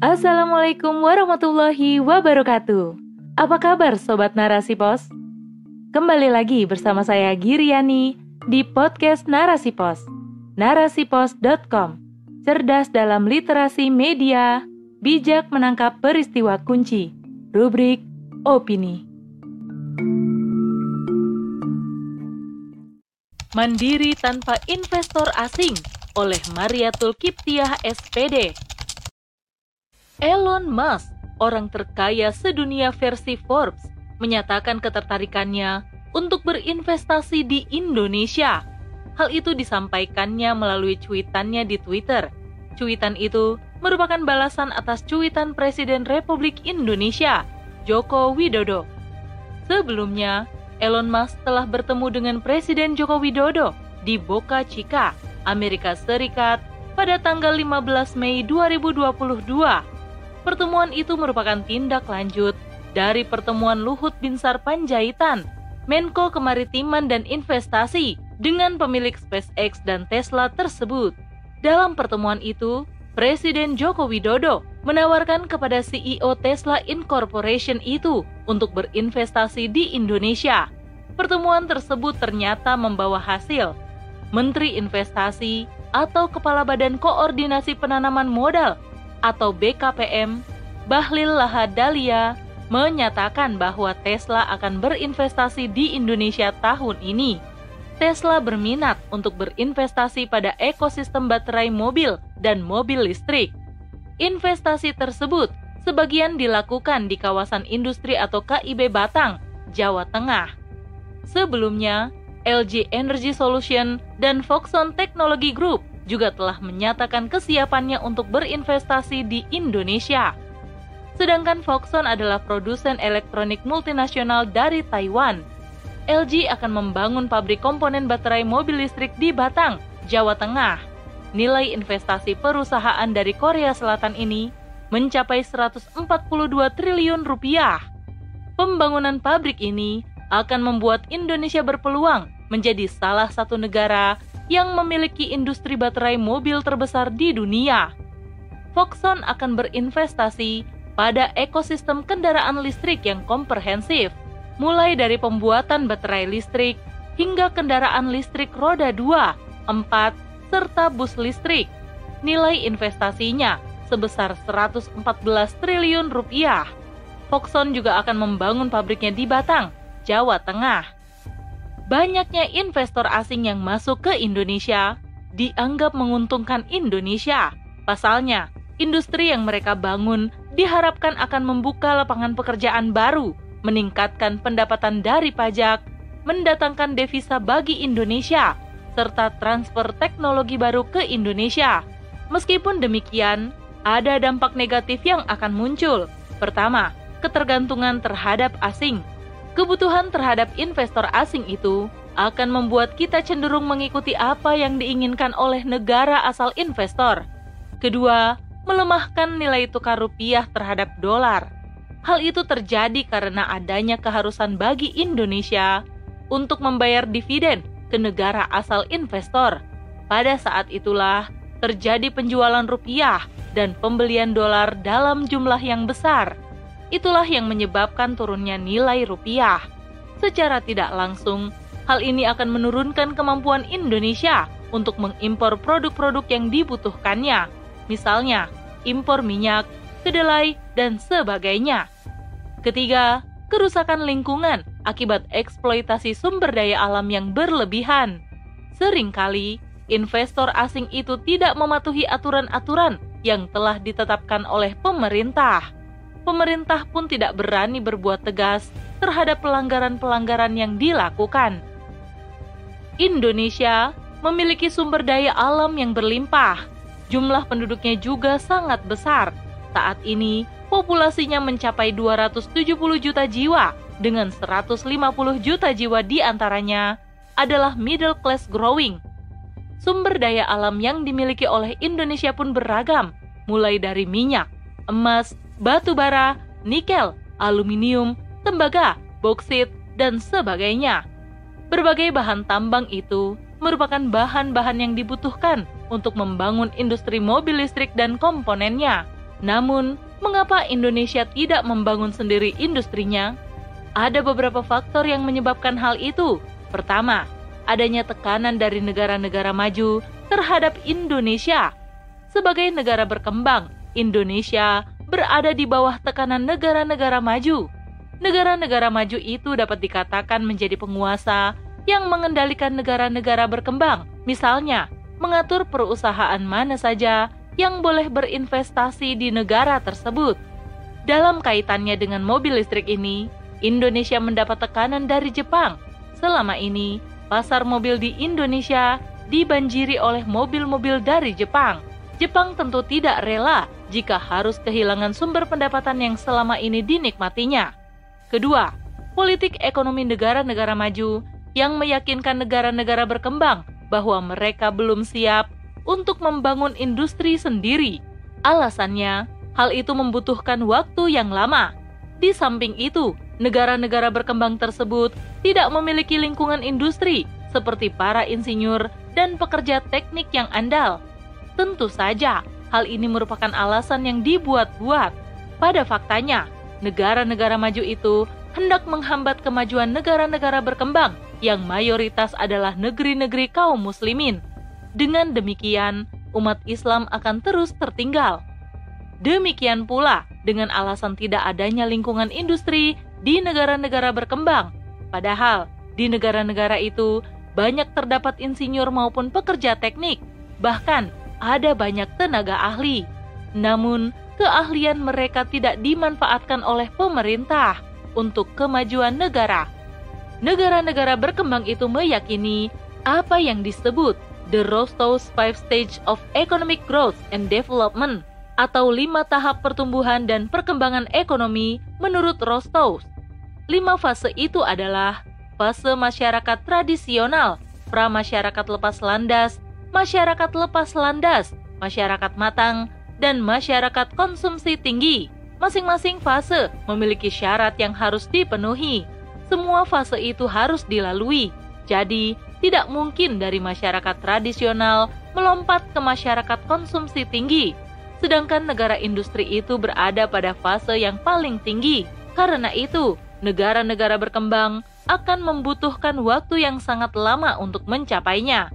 Assalamualaikum warahmatullahi wabarakatuh. Apa kabar Sobat Narasi Pos? Kembali lagi bersama saya Giriani di podcast Narasi Pos. Narasipos.com Cerdas dalam literasi media, bijak menangkap peristiwa kunci. Rubrik Opini. Mandiri tanpa investor asing oleh Mariatul Kiptiah SPD. Elon Musk, orang terkaya sedunia versi Forbes, menyatakan ketertarikannya untuk berinvestasi di Indonesia. Hal itu disampaikannya melalui cuitannya di Twitter. Cuitan itu merupakan balasan atas cuitan Presiden Republik Indonesia, Joko Widodo. Sebelumnya, Elon Musk telah bertemu dengan Presiden Joko Widodo di Boca Chica, Amerika Serikat pada tanggal 15 Mei 2022. Pertemuan itu merupakan tindak lanjut dari pertemuan Luhut Binsar Panjaitan, Menko Kemaritiman dan Investasi dengan pemilik SpaceX dan Tesla tersebut. Dalam pertemuan itu, Presiden Joko Widodo menawarkan kepada CEO Tesla Incorporation itu untuk berinvestasi di Indonesia. Pertemuan tersebut ternyata membawa hasil. Menteri Investasi atau Kepala Badan Koordinasi Penanaman Modal atau BKPM, Bahlil Lahadalia, menyatakan bahwa Tesla akan berinvestasi di Indonesia tahun ini. Tesla berminat untuk berinvestasi pada ekosistem baterai mobil dan mobil listrik. Investasi tersebut sebagian dilakukan di kawasan industri atau KIB Batang, Jawa Tengah. Sebelumnya, LG Energy Solution dan Foxconn Technology Group juga telah menyatakan kesiapannya untuk berinvestasi di Indonesia. Sedangkan Foxconn adalah produsen elektronik multinasional dari Taiwan LG akan membangun pabrik komponen baterai mobil listrik di Batang, Jawa Tengah. Nilai investasi perusahaan dari Korea Selatan ini mencapai 142 triliun rupiah. Pembangunan pabrik ini akan membuat Indonesia berpeluang menjadi salah satu negara yang memiliki industri baterai mobil terbesar di dunia. Foxconn akan berinvestasi pada ekosistem kendaraan listrik yang komprehensif – mulai dari pembuatan baterai listrik hingga kendaraan listrik roda 2, 4, serta bus listrik. Nilai investasinya sebesar 114 triliun rupiah. Foxconn juga akan membangun pabriknya di Batang, Jawa Tengah. Banyaknya investor asing yang masuk ke Indonesia dianggap menguntungkan Indonesia. Pasalnya, industri yang mereka bangun diharapkan akan membuka lapangan pekerjaan baru meningkatkan pendapatan dari pajak, mendatangkan devisa bagi Indonesia, serta transfer teknologi baru ke Indonesia. Meskipun demikian, ada dampak negatif yang akan muncul. Pertama, ketergantungan terhadap asing. Kebutuhan terhadap investor asing itu akan membuat kita cenderung mengikuti apa yang diinginkan oleh negara asal investor. Kedua, melemahkan nilai tukar rupiah terhadap dolar. Hal itu terjadi karena adanya keharusan bagi Indonesia untuk membayar dividen ke negara asal investor. Pada saat itulah terjadi penjualan rupiah dan pembelian dolar dalam jumlah yang besar. Itulah yang menyebabkan turunnya nilai rupiah. Secara tidak langsung, hal ini akan menurunkan kemampuan Indonesia untuk mengimpor produk-produk yang dibutuhkannya, misalnya impor minyak, kedelai, dan sebagainya. Ketiga, kerusakan lingkungan akibat eksploitasi sumber daya alam yang berlebihan. Seringkali, investor asing itu tidak mematuhi aturan-aturan yang telah ditetapkan oleh pemerintah. Pemerintah pun tidak berani berbuat tegas terhadap pelanggaran-pelanggaran yang dilakukan. Indonesia memiliki sumber daya alam yang berlimpah. Jumlah penduduknya juga sangat besar saat ini, populasinya mencapai 270 juta jiwa dengan 150 juta jiwa di antaranya adalah middle class growing. Sumber daya alam yang dimiliki oleh Indonesia pun beragam, mulai dari minyak, emas, batu bara, nikel, aluminium, tembaga, boksit, dan sebagainya. Berbagai bahan tambang itu merupakan bahan-bahan yang dibutuhkan untuk membangun industri mobil listrik dan komponennya. Namun, mengapa Indonesia tidak membangun sendiri industrinya? Ada beberapa faktor yang menyebabkan hal itu. Pertama, adanya tekanan dari negara-negara maju terhadap Indonesia. Sebagai negara berkembang, Indonesia berada di bawah tekanan negara-negara maju. Negara-negara maju itu dapat dikatakan menjadi penguasa yang mengendalikan negara-negara berkembang, misalnya mengatur perusahaan mana saja yang boleh berinvestasi di negara tersebut. Dalam kaitannya dengan mobil listrik ini, Indonesia mendapat tekanan dari Jepang. Selama ini, pasar mobil di Indonesia dibanjiri oleh mobil-mobil dari Jepang. Jepang tentu tidak rela jika harus kehilangan sumber pendapatan yang selama ini dinikmatinya. Kedua, politik ekonomi negara-negara maju yang meyakinkan negara-negara berkembang bahwa mereka belum siap untuk membangun industri sendiri. Alasannya, hal itu membutuhkan waktu yang lama. Di samping itu, negara-negara berkembang tersebut tidak memiliki lingkungan industri seperti para insinyur dan pekerja teknik yang andal. Tentu saja, hal ini merupakan alasan yang dibuat-buat. Pada faktanya, negara-negara maju itu hendak menghambat kemajuan negara-negara berkembang yang mayoritas adalah negeri-negeri kaum muslimin. Dengan demikian, umat Islam akan terus tertinggal. Demikian pula dengan alasan tidak adanya lingkungan industri di negara-negara berkembang. Padahal di negara-negara itu banyak terdapat insinyur maupun pekerja teknik, bahkan ada banyak tenaga ahli. Namun, keahlian mereka tidak dimanfaatkan oleh pemerintah untuk kemajuan negara. Negara-negara berkembang itu meyakini apa yang disebut the Rostow's Five Stage of Economic Growth and Development atau lima tahap pertumbuhan dan perkembangan ekonomi menurut Rostow. Lima fase itu adalah fase masyarakat tradisional, pra-masyarakat lepas landas, masyarakat lepas landas, masyarakat matang, dan masyarakat konsumsi tinggi. Masing-masing fase memiliki syarat yang harus dipenuhi. Semua fase itu harus dilalui. Jadi, tidak mungkin dari masyarakat tradisional melompat ke masyarakat konsumsi tinggi sedangkan negara industri itu berada pada fase yang paling tinggi. Karena itu, negara-negara berkembang akan membutuhkan waktu yang sangat lama untuk mencapainya.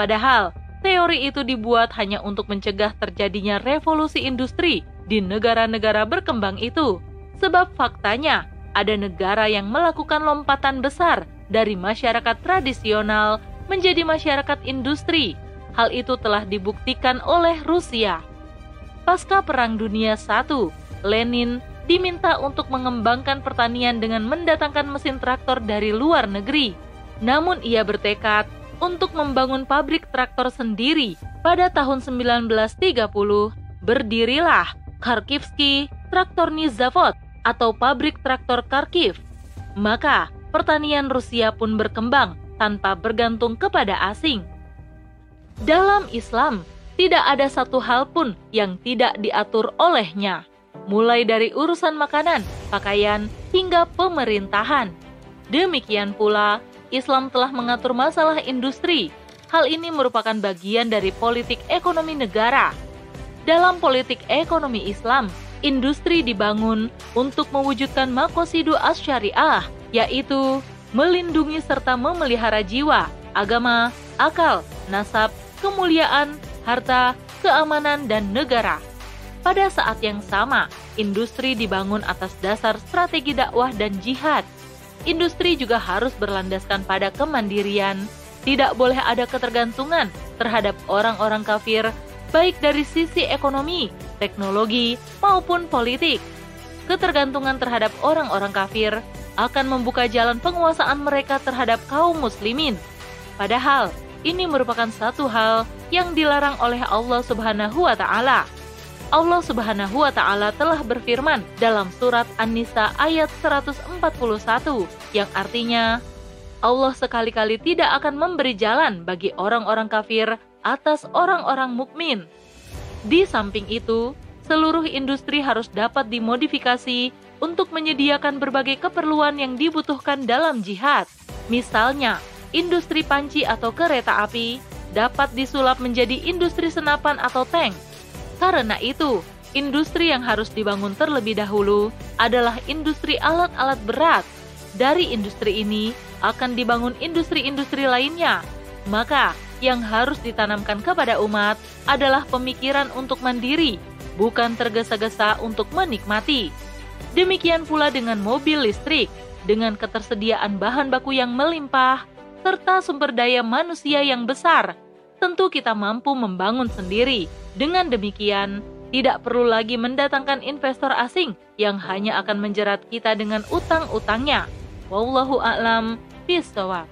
Padahal, teori itu dibuat hanya untuk mencegah terjadinya revolusi industri di negara-negara berkembang itu. Sebab faktanya, ada negara yang melakukan lompatan besar dari masyarakat tradisional menjadi masyarakat industri. Hal itu telah dibuktikan oleh Rusia. Pasca Perang Dunia I, Lenin diminta untuk mengembangkan pertanian dengan mendatangkan mesin traktor dari luar negeri. Namun ia bertekad untuk membangun pabrik traktor sendiri. Pada tahun 1930, berdirilah Kharkivsky Traktorny Zavod atau pabrik traktor Kharkiv. Maka, pertanian Rusia pun berkembang tanpa bergantung kepada asing. Dalam Islam, tidak ada satu hal pun yang tidak diatur olehnya, mulai dari urusan makanan, pakaian, hingga pemerintahan. Demikian pula, Islam telah mengatur masalah industri. Hal ini merupakan bagian dari politik ekonomi negara. Dalam politik ekonomi Islam, industri dibangun untuk mewujudkan makosidu as-syariah, yaitu melindungi serta memelihara jiwa, agama, akal, nasab, kemuliaan, harta, keamanan, dan negara. Pada saat yang sama, industri dibangun atas dasar strategi dakwah dan jihad. Industri juga harus berlandaskan pada kemandirian. Tidak boleh ada ketergantungan terhadap orang-orang kafir, baik dari sisi ekonomi, teknologi, maupun politik. Ketergantungan terhadap orang-orang kafir akan membuka jalan penguasaan mereka terhadap kaum muslimin. Padahal, ini merupakan satu hal yang dilarang oleh Allah Subhanahu wa taala. Allah Subhanahu wa taala telah berfirman dalam surat An-Nisa ayat 141 yang artinya Allah sekali-kali tidak akan memberi jalan bagi orang-orang kafir atas orang-orang mukmin. Di samping itu, seluruh industri harus dapat dimodifikasi untuk menyediakan berbagai keperluan yang dibutuhkan dalam jihad. Misalnya, industri panci atau kereta api dapat disulap menjadi industri senapan atau tank. Karena itu, industri yang harus dibangun terlebih dahulu adalah industri alat-alat berat. Dari industri ini akan dibangun industri-industri lainnya. Maka, yang harus ditanamkan kepada umat adalah pemikiran untuk mandiri, bukan tergesa-gesa untuk menikmati. Demikian pula dengan mobil listrik, dengan ketersediaan bahan baku yang melimpah, serta sumber daya manusia yang besar, tentu kita mampu membangun sendiri. Dengan demikian, tidak perlu lagi mendatangkan investor asing yang hanya akan menjerat kita dengan utang-utangnya. Wallahu a'lam bishawab.